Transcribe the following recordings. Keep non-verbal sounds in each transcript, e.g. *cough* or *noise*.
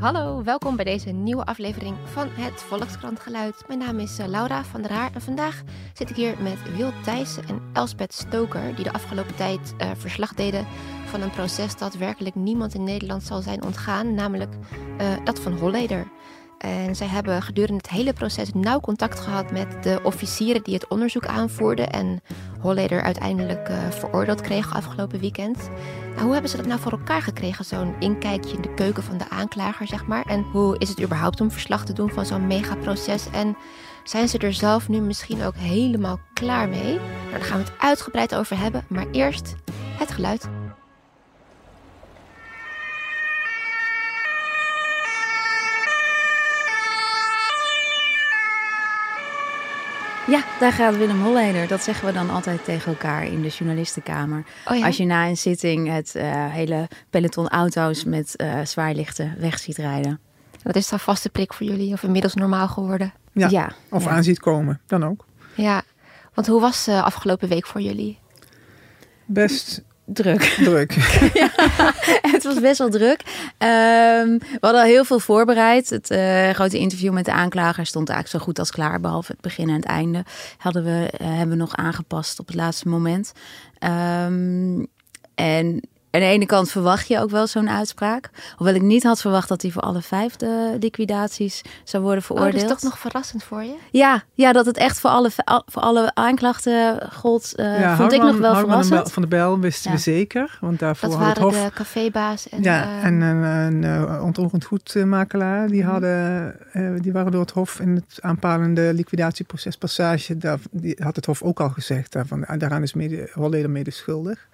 Hallo, welkom bij deze nieuwe aflevering van het Volkskrant Geluid. Mijn naam is eh, Laura van der Haar en vandaag zit ik hier met Wil Thijssen en Elspeth Stoker... die de afgelopen tijd uh, verslag deden van een proces dat werkelijk niemand in Nederland zal zijn ontgaan... namelijk uh, dat van Holleder. En zij hebben gedurende het hele proces nauw contact gehad met de officieren die het onderzoek aanvoerden. En Holleder uiteindelijk uh, veroordeeld kreeg afgelopen weekend. Nou, hoe hebben ze dat nou voor elkaar gekregen, zo'n inkijkje in de keuken van de aanklager, zeg maar? En hoe is het überhaupt om verslag te doen van zo'n megaproces? En zijn ze er zelf nu misschien ook helemaal klaar mee? Nou, daar gaan we het uitgebreid over hebben. Maar eerst het geluid. Ja, daar gaat Willem Holleder. Dat zeggen we dan altijd tegen elkaar in de journalistenkamer. Oh ja? Als je na een zitting het uh, hele peloton auto's met uh, zwaarlichten weg ziet rijden. Dat is dan vaste prik voor jullie, of inmiddels normaal geworden? Ja, ja of ja. aan ziet komen, dan ook. Ja, want hoe was uh, afgelopen week voor jullie? Best druk. Druk. *laughs* ja, *laughs* het was best wel druk. Um, we hadden al heel veel voorbereid. Het uh, grote interview met de aanklager stond eigenlijk zo goed als klaar. Behalve het begin en het einde hadden we, uh, hebben we nog aangepast op het laatste moment. Um, en aan de ene kant verwacht je ook wel zo'n uitspraak. Hoewel ik niet had verwacht dat hij voor alle vijf de liquidaties zou worden veroordeeld. Oh, dat is toch nog verrassend voor je? Ja, ja dat het echt voor alle, voor alle aanklachten gold, uh, ja, vond ik nog wel verrassend. Van de Bijl wisten ja. we zeker. Want daarvoor dat had waren het Hof... de cafébaas en... Ja, uh, en een, een, een ontroerend goedmakelaar. Die, Mhm. hadden, uh, die waren door het Hof in het aanpalende liquidatieproces passage. Daar die had het Hof ook al gezegd. Daarvan, daaraan is mede, Holleder mede schuldig.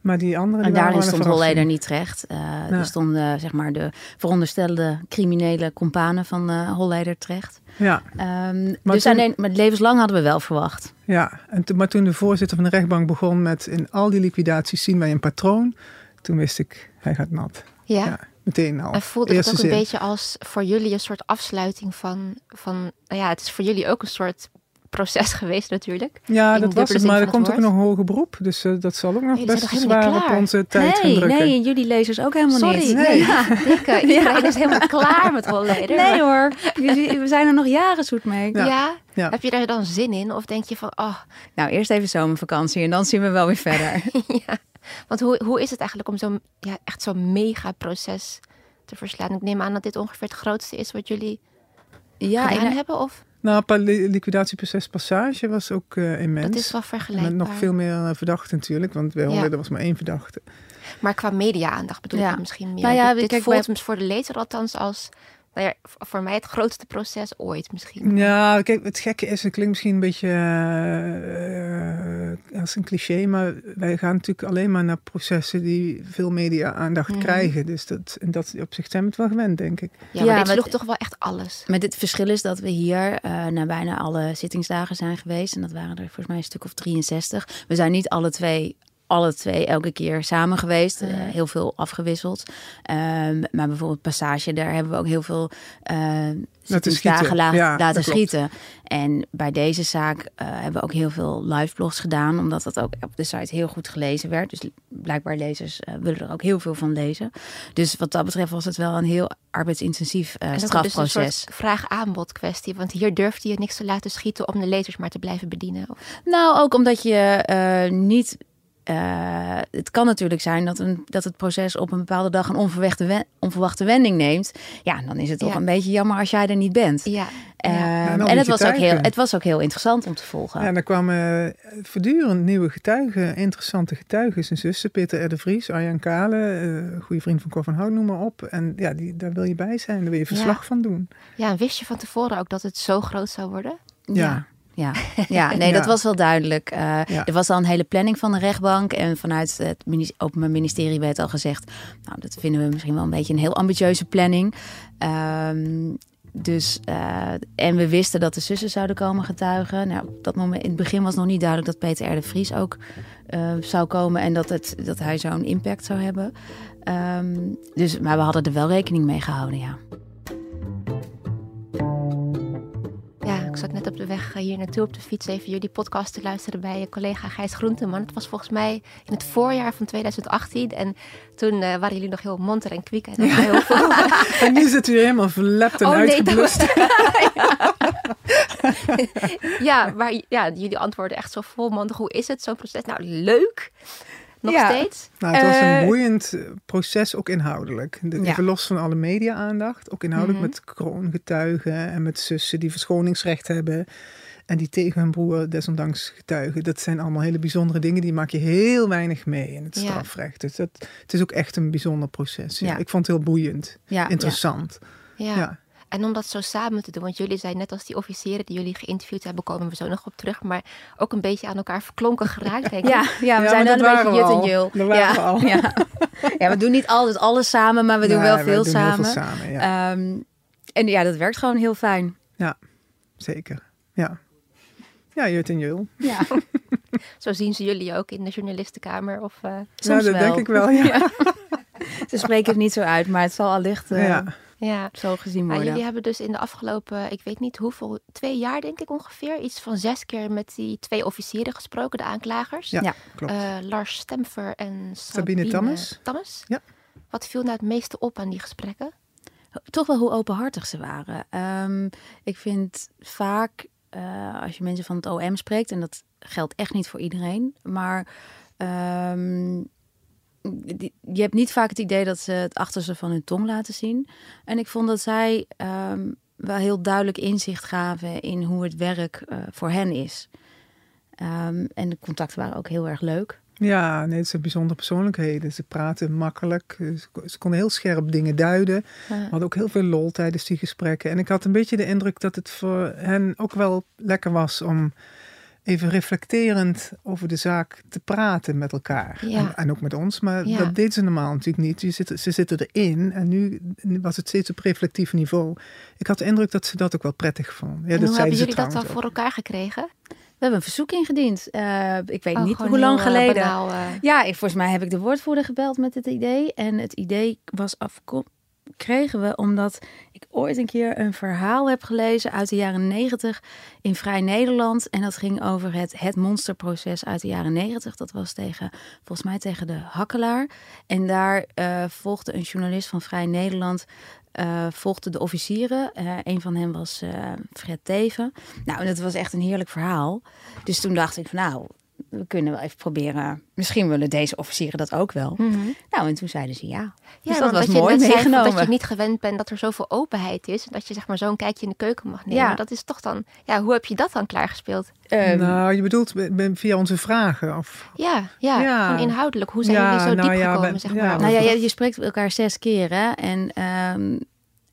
Maar die andere. En die daarin stond Holleder Holleder niet terecht. Uh, ja. Er stonden zeg maar de veronderstelde criminele companen van uh, Holleder terecht. Ja. Um, maar dus toen, alleen, maar levenslang hadden we wel verwacht. Ja, en to, maar toen de voorzitter van de rechtbank begon met in al die liquidaties zien wij een patroon. Toen wist ik, hij gaat nat. Ja. ja meteen al. En voelde het ook zin. een beetje als voor jullie een soort afsluiting van, van nou ja, het is voor jullie ook een soort proces *laughs* geweest natuurlijk. Ja, dat was het, maar er komt ook nog een hoger beroep. Dus uh, dat zal ook nog nee, best zwaar op onze tijd nee, gaan drukken. Nee, jullie lezers ook helemaal Sorry, niet. Nee, ja, dikke. *laughs* Iedereen is helemaal klaar met *laughs* Holleder. Nee hoor, we zijn er nog jaren zoet mee. Ja. Ja? ja? Heb je daar dan zin in? Of denk je van, oh... Nou, eerst even zomervakantie en dan zien we wel weer verder. ja, want hoe, hoe is het eigenlijk om zo'n ja, echt zo'n mega proces te verslaan? Ik neem aan dat dit ongeveer het grootste is wat jullie ja, gedaan en, hebben, of... Nou, liquidatieproces Passage was ook uh, immens. Dat is wel vergelijkbaar. Met nog veel meer uh, verdachten natuurlijk, want bij Holleder ja. was maar één verdachte. Maar qua media-aandacht bedoel ja. ik misschien meer. Nou ja, dit kijk, voelt bij... voor de lezer althans als... Nou ja, voor mij het grootste proces ooit misschien. Ja, kijk, het gekke is, het klinkt misschien een beetje uh, als een cliché, maar wij gaan natuurlijk alleen maar naar processen die veel media-aandacht mm. krijgen. Dus dat, en dat op zich zijn we het wel gewend, denk ik. Ja, maar ja, dit sloeg toch wel echt alles. Maar het verschil is dat we hier uh, naar bijna alle zittingsdagen zijn geweest. En dat waren er volgens mij een stuk of 63. We zijn niet alle twee alle twee elke keer samen geweest. Uh, heel veel afgewisseld. Um, maar bijvoorbeeld Passage, daar hebben we ook heel veel uh, dagen la ja, laten schieten. En bij deze zaak uh, hebben we ook heel veel live blogs gedaan. Omdat dat ook op de site heel goed gelezen werd. Dus blijkbaar lezers willen er ook heel veel van lezen. Dus wat dat betreft was het wel een heel arbeidsintensief strafproces. Dus soort vraag-aanbod kwestie. Want hier durfde je niks te laten schieten om de lezers maar te blijven bedienen. Of? Nou, ook omdat je niet uh, het kan natuurlijk zijn dat, een, dat het proces op een bepaalde dag een onverwachte, wen, onverwachte wending neemt. Ja, dan is het toch ja. een beetje jammer als jij er niet bent. Ja. Uh, ja, en, en het, was ook heel, het was ook heel interessant om te volgen. Ja, en er kwamen voortdurend nieuwe getuigen, interessante getuigen. Zijn zussen, Peter R. de Vries, Arjan Kale, goede vriend van Cor van Hout, noem maar op. En ja, die, daar wil je bij zijn, daar wil je verslag van doen. Ja, en wist je van tevoren ook dat het zo groot zou worden? ja. Ja, *laughs* ja nee, ja. dat was wel duidelijk. Uh, ja. Er was al een hele planning van de rechtbank. En vanuit het Openbaar Ministerie werd al gezegd... nou, dat vinden we misschien wel een beetje een heel ambitieuze planning. Um, dus, uh, en we wisten dat de zussen zouden komen getuigen. Nou, op dat moment, in het begin was nog niet duidelijk dat Peter R. de Vries ook uh, zou komen... en dat, het, dat hij zo'n impact zou hebben. Um, dus, maar we hadden er wel rekening mee gehouden, ja. Zat net op de weg hier naartoe op de fiets even jullie podcast te luisteren bij je collega Gijs Groenteman. Het was volgens mij in het voorjaar van 2018. En toen waren jullie nog heel monter en kwiek. En, *laughs* heel veel... *laughs* en nu zit u helemaal verlept en oh, uitgeblust. *laughs* ja, maar ja, jullie antwoorden echt zo volmondig. Hoe is het, zo'n proces? Nou, leuk. Nog steeds? Nou, het was een uh, boeiend proces, ook inhoudelijk. De, ja. Verlos van alle media-aandacht. Ook inhoudelijk mhm. met kroongetuigen en met zussen die verschoningsrecht hebben. En die tegen hun broer desondanks getuigen. Dat zijn allemaal hele bijzondere dingen. Die maak je heel weinig mee in het strafrecht. Dus dat, het is ook echt een bijzonder proces. Ja. Ik vond het heel boeiend. Interessant. ja. En om dat zo samen te doen, want jullie zijn net als die officieren die jullie geïnterviewd hebben, komen we zo nog op terug, maar ook een beetje aan elkaar verklonken geraakt, denk ik. Ja, ja we zijn wel een beetje jut en jul. Ja. Ja. *laughs* ja, we doen niet altijd alles samen, maar we doen wel veel samen. Veel samen ja. Um, en ja, dat werkt gewoon heel fijn. Ja, zeker. Ja, ja jut en jul. Ja. *laughs* zo zien ze jullie ook in de journalistenkamer? Of, uh, nou, dat denk ik wel, ja. *laughs* ze spreken het niet zo uit, maar het zal allicht... Uh, ja ja. zo gezien worden. jullie hebben dus in de afgelopen, ik weet niet hoeveel, twee jaar denk ik ongeveer, iets van zes keer met die twee officieren gesproken, de aanklagers. Ja, klopt. Uh, Lars Stemfer en Sabine, Sabine Tammes. Tammes. Ja. Wat viel nou het meeste op aan die gesprekken? Toch wel hoe openhartig ze waren. Um, ik vind vaak, uh, als je mensen van het OM spreekt, en dat geldt echt niet voor iedereen, maar um, je hebt niet vaak het idee dat ze het achterste van hun tong laten zien. En ik vond dat zij um, wel heel duidelijk inzicht gaven in hoe het werk uh, voor hen is. Um, en de contacten waren ook heel erg leuk. Ja, nee, het zijn bijzondere persoonlijkheden. Ze praten makkelijk. Ze, konden heel scherp dingen duiden. We hadden ook heel veel lol tijdens die gesprekken. En ik had een beetje de indruk dat het voor hen ook wel lekker was om even reflecterend over de zaak te praten met elkaar. En, en, ook met ons, maar dat deed ze normaal natuurlijk niet. Je zit, ze zitten erin en nu was het steeds op reflectief niveau. Ik had de indruk dat ze dat ook wel prettig vonden. Ja, en hoe hebben jullie dat dan voor elkaar gekregen? We hebben een verzoek ingediend. Uh, ik weet oh, niet hoe lang geleden. uh... Ja, ik, volgens mij heb ik de woordvoerder gebeld met het idee. En het idee was afkomstig kregen we omdat ik ooit een keer een verhaal heb gelezen uit de jaren negentig in Vrij Nederland. En dat ging over het, het monsterproces uit de jaren negentig. Dat was tegen, volgens mij tegen de Hakkelaar. En daar uh, volgde een journalist van Vrij Nederland uh, de officieren. Uh, een van hen was Fred Teven. Nou, en dat was echt een heerlijk verhaal. Dus toen dacht ik van nou, we kunnen wel even proberen. Misschien willen deze officieren dat ook wel. Mhm. Nou, en toen zeiden ze ja. Ja, dus dat was mooi meegenomen. dat je niet gewend bent dat er zoveel openheid is. Dat je zeg maar zo'n kijkje in de keuken mag nemen. Ja. Dat is toch dan... Ja, hoe heb je dat dan klaargespeeld? Um, nou, je bedoelt via onze vragen? Of... Ja, ja, ja. gewoon inhoudelijk. Hoe zijn jullie zo nou, diep gekomen, zeg maar? Nou ja, je, je spreekt elkaar zes keer, hè? En... Um,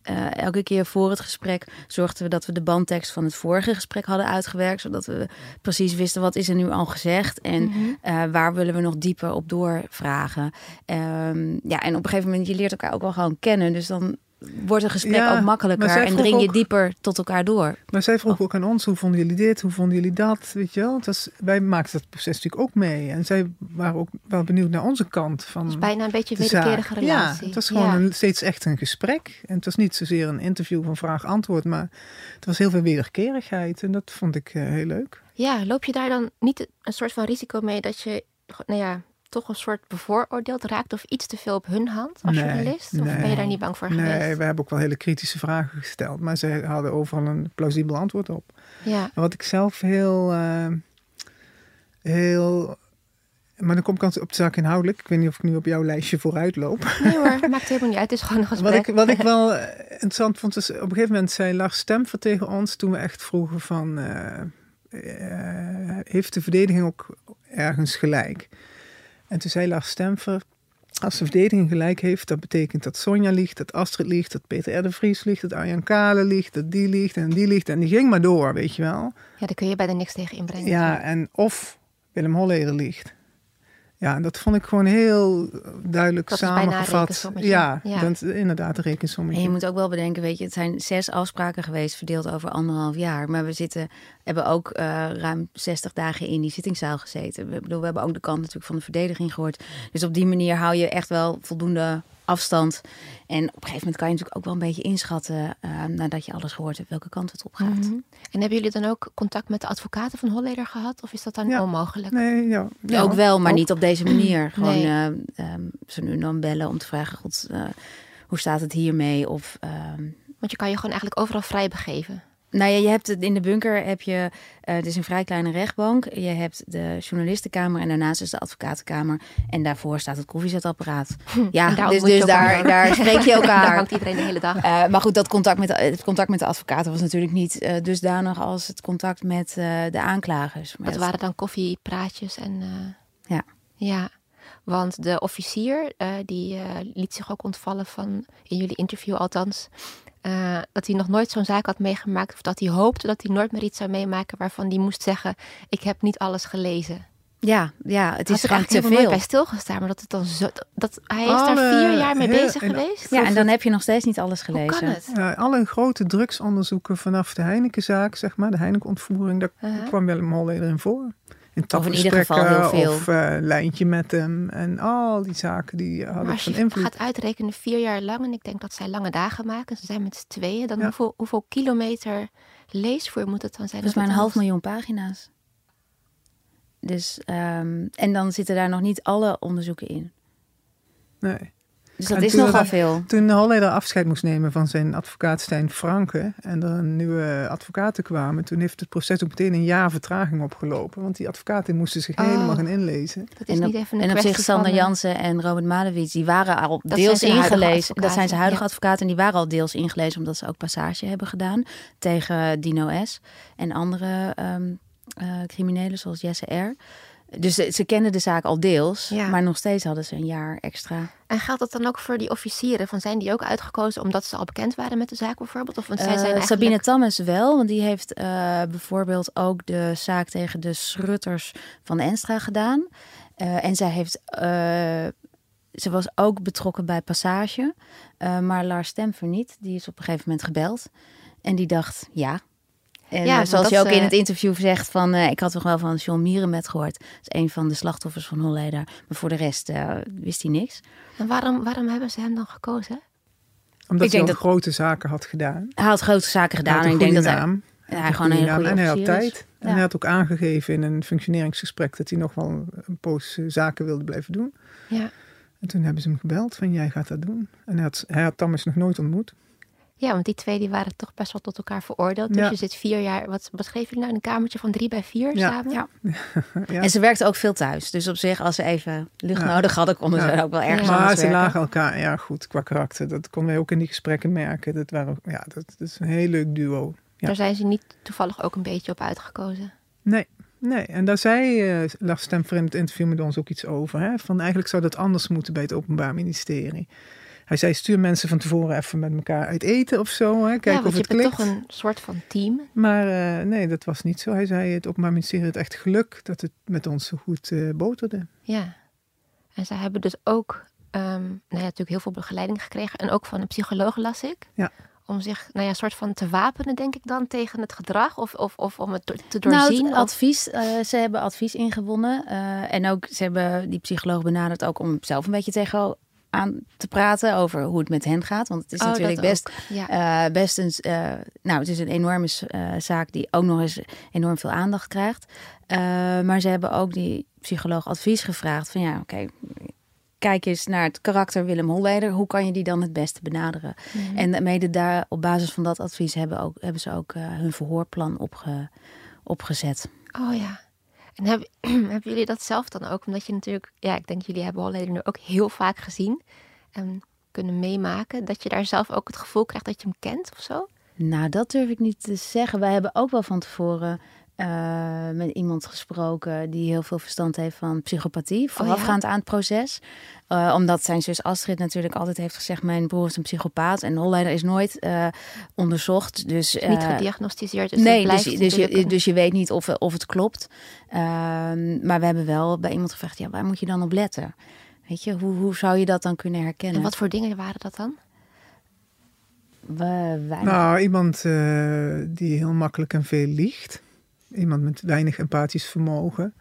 uh, elke keer voor het gesprek zorgden we dat we de bandtekst van het vorige gesprek hadden uitgewerkt. Zodat we precies wisten wat is er nu al gezegd. En uh, waar willen we nog dieper op doorvragen. Um, ja, en op een gegeven moment, je leert elkaar ook wel gewoon kennen. Dus dan wordt een gesprek ook makkelijker en dring je dieper tot elkaar door. Maar zij vroeg ook aan ons, hoe vonden jullie dit, hoe vonden jullie dat, weet je wel? Het was, wij maakten dat proces natuurlijk ook mee. En zij waren ook wel benieuwd naar onze kant van Het is bijna een beetje een wederkerige relatie. Ja, het was gewoon een, steeds echt een gesprek. En het was niet zozeer een interview van vraag-antwoord, maar het was heel veel wederkerigheid. En dat vond ik uh, heel leuk. Ja, loop je daar dan niet een soort van risico mee dat je, nou ja, toch een soort bevooroordeeld raakt of iets te veel op hun hand als journalist? Of ben je daar niet bang voor geweest? Nee, we hebben ook wel hele kritische vragen gesteld, maar ze hadden overal een plausibel antwoord op. Ja. wat ik zelf heel, uh, heel maar dan kom ik op de zaak inhoudelijk. Ik weet niet of ik nu op jouw lijstje vooruit loop. Nee hoor, *laughs* maakt helemaal niet uit. Het is gewoon een gesprek. Wat ik, wat ik wel interessant vond, is op een gegeven moment zei Lars Stemver tegen ons... toen we echt vroegen van... Uh, uh, heeft de verdediging ook ergens gelijk? En toen zei Lars Stemfer, als de verdediging gelijk heeft, dat betekent dat Sonja liegt, dat Astrid liegt, dat Peter R. de Vries liegt, dat Arjan Kale liegt, dat die liegt en die liegt. En die ging maar door, weet je wel. Ja, daar kun je bij de niks tegen inbrengen. Ja, en of Willem Holleder liegt. Ja, en dat vond ik gewoon heel duidelijk dat samengevat. Ja, ja. Dat, inderdaad een rekensommetje. En je moet ook wel bedenken, weet je, het zijn zes afspraken geweest verdeeld over anderhalf jaar. Maar we zitten, hebben ook uh, ruim 60 dagen in die zittingszaal gezeten. We, bedoel, we hebben ook de kant natuurlijk van de verdediging gehoord. Dus op die manier hou je echt wel voldoende afstand. En op een gegeven moment kan je natuurlijk ook wel een beetje inschatten, uh, nadat je alles gehoord hebt, welke kant het op gaat. Mhm. En hebben jullie dan ook contact met de advocaten van Holleder gehad? Of is dat dan onmogelijk? Nee, ja. ja. Ook wel, maar niet op deze manier. *clears throat* Gewoon nee. um, ze nu dan bellen om te vragen, God, hoe staat het hiermee? Of, ehm, Want je kan je gewoon eigenlijk overal vrij begeven. Nou ja, je hebt het in de bunker heb je, uh, het is een vrij kleine rechtbank. Je hebt de journalistenkamer en daarnaast is de advocatenkamer. En daarvoor staat het koffiezetapparaat. *laughs* Ja, dus, dus daar, daar *laughs* spreek je elkaar. daar hangt iedereen de hele dag. Uh, maar goed, dat contact met, het contact met de advocaten was natuurlijk niet uh, dusdanig als het contact met de aanklagers. Dat waren dan koffiepraatjes en... ja. Ja. Want de officier, die liet zich ook ontvallen van, in jullie interview althans, uh, dat hij nog nooit zo'n zaak had meegemaakt. Of dat hij hoopte dat hij nooit meer iets zou meemaken waarvan hij moest zeggen: Ik heb niet alles gelezen. Ja, ja, het is gewoon te veel. bij stilgestaan, maar dat het dan zo. Dat, hij is daar vier jaar mee bezig geweest. Ja, en dan heb je nog steeds niet alles gelezen. Hoe kan het? alle grote drugsonderzoeken vanaf de Heinekenzaak, zeg maar, de Heineken-ontvoering, daar uh -huh. kwam Willem Holleder in voor. In of in ieder geval heel veel. Of uh, lijntje met hem. En al die zaken die hadden maar als van invloed. gaat uitrekenen vier jaar lang. En ik denk dat zij lange dagen maken. Ze zijn met z'n tweeën. Dan hoeveel, hoeveel kilometer leesvoer moet het dan zijn? Volgens mij een half miljoen pagina's. Dus, um, en dan zitten daar nog niet alle onderzoeken in. Nee. Dus dat is nogal veel. Toen Holleder afscheid moest nemen van zijn advocaat Stijn Franke en er een nieuwe advocaten kwamen, toen heeft het proces ook meteen een jaar vertraging opgelopen. Want die advocaten moesten zich oh, helemaal gaan inlezen. Dat is en niet even een en op zich Sander Jansen en Robert Malewitz, die waren al dat deels ingelezen. Dat zijn ze huidige ja. advocaten en die waren al deels ingelezen omdat ze ook passage hebben gedaan tegen Dino S. en andere um, uh, criminelen zoals Jesse R. Dus ze kennen de zaak al deels, ja. maar nog steeds hadden ze een jaar extra. En geldt dat dan ook voor die officieren? Van zijn die ook uitgekozen omdat ze al bekend waren met de zaak bijvoorbeeld? Of, want zij uh, zijn eigenlijk... Sabine Tammes wel, want die heeft uh, bijvoorbeeld ook de zaak tegen de Schrutters van Enstra gedaan. Uh, en zij heeft, ze was ook betrokken bij Passage, maar Lars Stemfer niet. Die is op een gegeven moment gebeld en die dacht, ja, en ja, zoals je ook in het interview zegt van, uh, ik had toch wel van John Mierenmet gehoord. Dat is een van de slachtoffers van Holleder. Maar voor de rest uh, wist hij niks. En waarom, waarom hebben ze hem dan gekozen? Omdat ik hij denk dat grote zaken had gedaan. Hij had grote zaken gedaan. En ik denk dat naam. hij, hij gewoon een hele goede En hij had tijd. En hij had ook aangegeven in een functioneringsgesprek dat hij nog wel een poos zaken wilde blijven doen. Ja. En toen hebben ze hem gebeld van jij gaat dat doen. En hij had, hij had Thomas nog nooit ontmoet. Ja, want die twee die waren toch best wel tot elkaar veroordeeld. Dus je zit vier jaar, wat, wat schreef je nou, een kamertje van drie bij vier ja. samen? Ja. *laughs* ja. En ze werkten ook veel thuis. Dus op zich, als ze even lucht nodig hadden, konden ze ook wel ergens Maar ze lagen elkaar, ja goed, qua karakter. Dat konden wij ook in die gesprekken merken. Dat, waren, ja, dat, dat is een heel leuk duo. Daar zijn ze niet toevallig ook een beetje op uitgekozen? Nee, Nee, en daar zei uh, Lars Stemfer in het interview met ons ook iets over. Hè? Van eigenlijk zou dat anders moeten bij het Openbaar Ministerie. Hij zei, stuur mensen van tevoren even met elkaar uit eten of zo. Hè? Kijken ja, of het je bent toch een soort van team. Maar uh, nee, dat was niet zo. Hij zei, het Openbaar Ministerie het echt geluk dat het met ons zo goed uh, boterde. Ja, en zij hebben dus ook um, nou ja, natuurlijk heel veel begeleiding gekregen. En ook van een psycholoog las ik. Ja om zich nou ja, soort van te wapenen, denk ik dan, tegen het gedrag? Of, of, of om het te doorzien? Nou, het advies. Uh, ze hebben advies ingewonnen. Uh, en ook, ze hebben die psycholoog benaderd ook om zelf een beetje tegen aan te praten over hoe het met hen gaat. Want het is oh, natuurlijk best, ja. uh, best een, uh, nou, het is een enorme uh, zaak die ook nog eens enorm veel aandacht krijgt. maar ze hebben ook die psycholoog advies gevraagd van ja, oké, okay, kijk eens naar het karakter Willem Holleder. Hoe kan je die dan het beste benaderen? Mm. En mede daar op basis van dat advies hebben, ook, hebben ze ook hun verhoorplan opge, opgezet. Oh ja. En hebben, *clears throat* hebben jullie dat zelf dan ook? Omdat je natuurlijk, ja, ik denk jullie hebben Holleder nu ook heel vaak gezien en kunnen meemaken. Dat je daar zelf ook het gevoel krijgt dat je hem kent of zo? Nou, dat durf ik niet te zeggen. Wij hebben ook wel van tevoren uh, met iemand gesproken die heel veel verstand heeft van psychopathie, voorafgaand oh, ja? aan het proces. Uh, omdat zijn zus Astrid natuurlijk altijd heeft gezegd: Mijn broer is een psychopaat. En Holleder is nooit uh, onderzocht. Dus, niet gediagnosticeerd. Dus nee, dus, dus, je, dus je weet niet of, of het klopt. Ehm, maar we hebben wel bij iemand gevraagd: ja, waar moet je dan op letten? Weet je, hoe, hoe zou je dat dan kunnen herkennen? En wat voor dingen waren dat dan? We, nou, iemand die heel makkelijk en veel liegt. Iemand met weinig empathisch vermogen.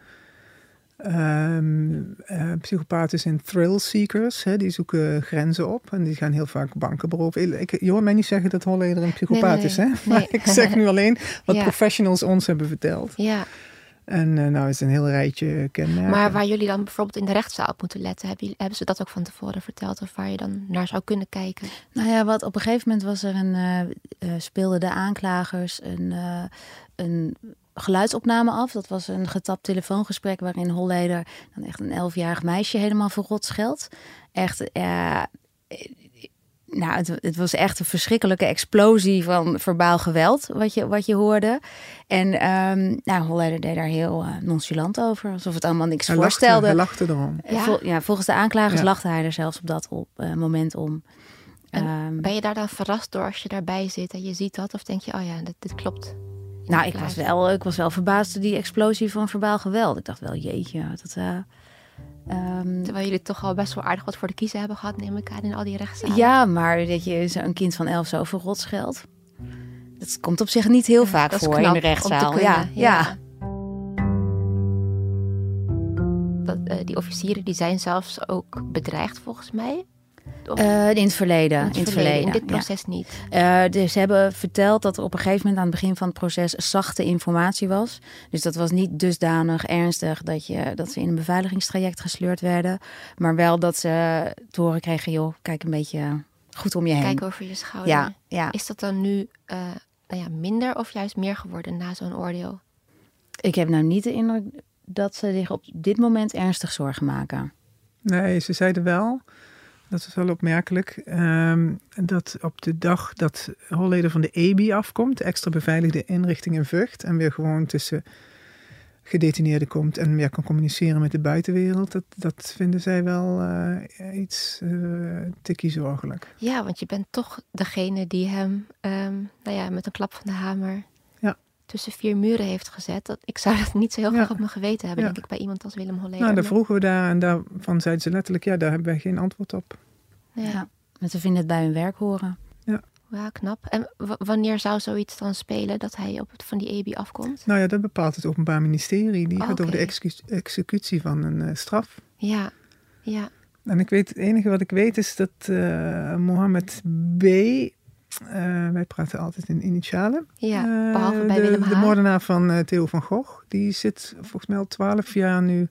Um, uh, psychopaten zijn thrill seekers. Hè, die zoeken grenzen op en die gaan heel vaak banken beroven. Ik, je hoort mij niet zeggen dat Holleder een psychopaat is, hè? *laughs* Maar ik zeg nu alleen wat *laughs* professionals ons hebben verteld. Ja. En uh, nou is een heel rijtje kenmerken. Maar waar jullie dan bijvoorbeeld in de rechtszaal op moeten letten, hebben, hebben ze dat ook van tevoren verteld? Of waar je dan naar zou kunnen kijken? Nou ja, wat op een gegeven moment was er een, uh, speelden de aanklagers een, een geluidsopname af. Dat was een getapt telefoongesprek waarin Holleder dan echt een elfjarig meisje helemaal verrot scheldt. Echt, uh, nou, het, het, was echt een verschrikkelijke explosie van verbaal geweld wat je, wat je hoorde. En um, nou, Holleder deed daar heel uh, nonchalant over, alsof het allemaal niks hij voorstelde. hij lachte erom. Ja. Vol, ja volgens de aanklagers ja. lachte hij er zelfs op dat op, uh, moment om. Um, ben je daar dan verrast door als je daarbij zit en je ziet dat? Of denk je, oh ja, dit, dit klopt? Nou, ik was, wel, ik was wel verbaasd door die explosie van verbaal geweld. Ik dacht wel, jeetje. Dat, uh, um... Terwijl jullie toch al best wel aardig wat voor de kiezen hebben gehad, neem ik aan, in al die rechtszalen. Ja, maar dat je een kind van elf zo verrot scheldt. Dat komt op zich niet heel ja, vaak voor in de rechtszaal. Ja, ja. ja. Dat, uh, die officieren die zijn zelfs ook bedreigd volgens mij. Uh, in het verleden. In het, in het verleden. In dit proces ja. niet. Uh, dus ze hebben verteld dat er op een gegeven moment aan het begin van het proces zachte informatie was. Dus dat was niet dusdanig ernstig dat, je, dat ze in een beveiligingstraject gesleurd werden. Maar wel dat ze te horen kregen, joh, kijk een beetje goed om je heen. Kijk over je schouder. Ja, ja. Is dat dan nu uh, nou ja, minder of juist meer geworden na zo'n oordeel? Ik heb nou niet de indruk dat ze zich op dit moment ernstig zorgen maken. Nee, ze zeiden wel dat is wel opmerkelijk. Um, dat op de dag dat Holleder van de EBI afkomt, de extra beveiligde inrichting in Vught, en weer gewoon tussen gedetineerden komt en meer kan communiceren met de buitenwereld, dat, dat vinden zij wel uh, iets uh, tikkie zorgelijk. Ja, want je bent toch degene die hem um, nou ja, met een klap van de hamer. Tussen vier muren heeft gezet. Dat, ik zou dat niet zo heel graag op mijn geweten hebben, ja. denk ik, bij iemand als Willem Holleder. Nou, daar vroegen we daar en daarvan zeiden ze letterlijk, ja, daar hebben wij geen antwoord op. Ja, ja. maar ze vinden het bij hun werk horen. Ja. Ja, knap. En wanneer zou zoiets dan spelen dat hij op het, van die EBI afkomt? Nou ja, dat bepaalt het Openbaar Ministerie. Die Oh, gaat over de execu- executie van een uh, straf. Ja, ja. En ik weet, het enige wat ik weet is dat uh, Mohammed B. Uh, wij praten altijd in initialen. Ja, behalve bij de, Willem H. De moordenaar van Theo van Gogh. Die zit volgens mij al twaalf jaar nu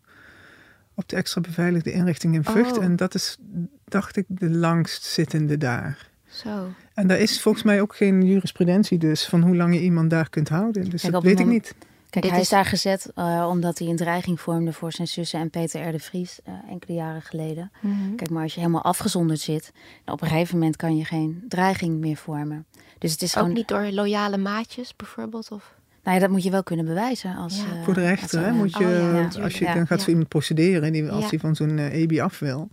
op de extra beveiligde inrichting in Vught. Oh. En dat is, dacht ik, de langst zittende daar. Zo. En daar is volgens mij ook geen jurisprudentie dus van hoe lang je iemand daar kunt houden. Dus Kijk, dat weet ik niet. Kijk, Dit hij is- daar gezet uh, omdat hij een dreiging vormde voor zijn zussen en Peter R. de Vries uh, enkele jaren geleden. Mhm. Kijk, maar als je helemaal afgezonderd zit, dan op een gegeven moment kan je geen dreiging meer vormen. Dus het is Ook gewoon, niet door loyale maatjes bijvoorbeeld? Of... nou ja, dat moet je wel kunnen bewijzen als. Ja. eh, Voor de rechter hè, eh, moet je, oh ja, als je ja. dan gaat Ja. zo iemand procederen, die, als Ja. hij van zo'n eh, EBI af wil.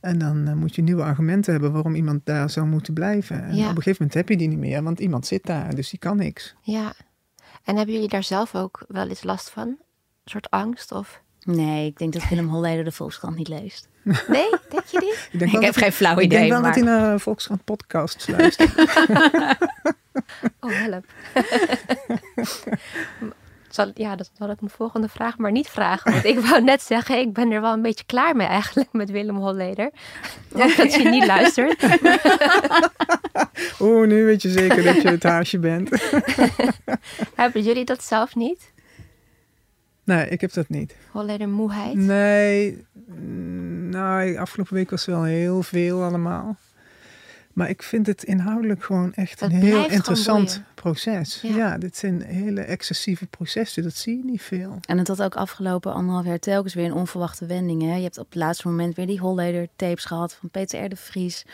En dan eh, moet je nieuwe argumenten hebben waarom iemand daar zou moeten blijven. En Ja. op een gegeven moment heb je die niet meer, want iemand zit daar, dus die kan niks. Ja. En hebben jullie daar zelf ook wel eens last van? Een soort angst? Of... Nee, ik denk dat Willem Holleder de Volkskrant niet leest. *laughs* Nee, denk je niet? *laughs* Ik, denk Ik wel heb geen flauw hij, ik idee, denk wel maar- dat hij naar Volkskrant podcasts luistert. *laughs* Oh, help. Zal, ja, dat zal ik mijn volgende vraag maar niet vragen. Want ik wou net zeggen, ik ben er wel een beetje klaar mee eigenlijk met Willem Holleder. Want dat je niet luistert. *laughs* Oeh, nu weet je zeker dat je het haasje bent. *laughs* Hebben jullie dat zelf niet? Nee, ik heb dat niet. Holleder moeheid? Nee, mm, nou, afgelopen week was wel heel veel allemaal. Maar ik vind het inhoudelijk gewoon echt een heel interessant proces. Ja. Ja. dit zijn hele excessieve processen, dat zie je niet veel. En het had ook afgelopen anderhalf jaar telkens weer een onverwachte wending. Hè? Je hebt op het laatste moment weer die Holleder tapes gehad van Peter R. de Vries.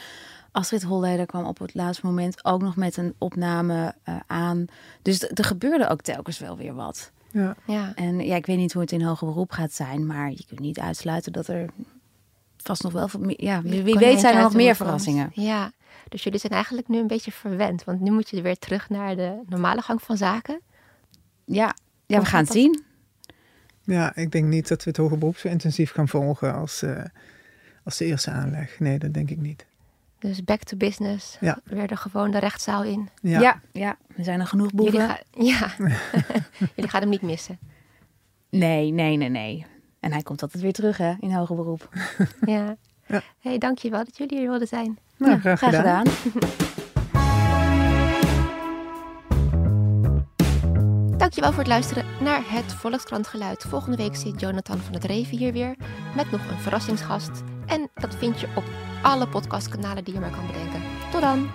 Astrid Holleder kwam op het laatste moment ook nog met een opname eh, aan. Dus er gebeurde ook telkens wel weer wat. Ja. Ja. En ja, ik weet niet hoe het in hoger beroep gaat zijn, maar je kunt niet uitsluiten dat er vast nog wel. veel meer- Ja, wie, wie weet zijn er nog meer verrassingen. Ja, dus jullie zijn eigenlijk nu een beetje verwend. Want nu moet je weer terug naar de normale gang van zaken. Ja, ja we gaan het zien. ja, ik denk niet dat we het hoger beroep zo intensief gaan volgen als, eh, als de eerste aanleg. Nee, dat denk ik niet. Dus back to business. Ja. Weer de gewoon de rechtszaal in. Ja, Ja, ja, er zijn er genoeg boeven. Jullie, ga- ja. *laughs* jullie gaan hem niet missen. Nee, nee, nee, nee. En hij komt altijd weer terug hè, in hoger beroep. ja. *laughs* ja. Hey, dankjewel dat jullie hier wilden zijn. Nou, graag gedaan. *laughs* Dankjewel voor het luisteren naar het Volkskrant Geluid. Volgende week zit Jonathan van het Reven hier weer met nog een verrassingsgast. En dat vind je op alle podcastkanalen die je maar kan bedenken. Tot dan!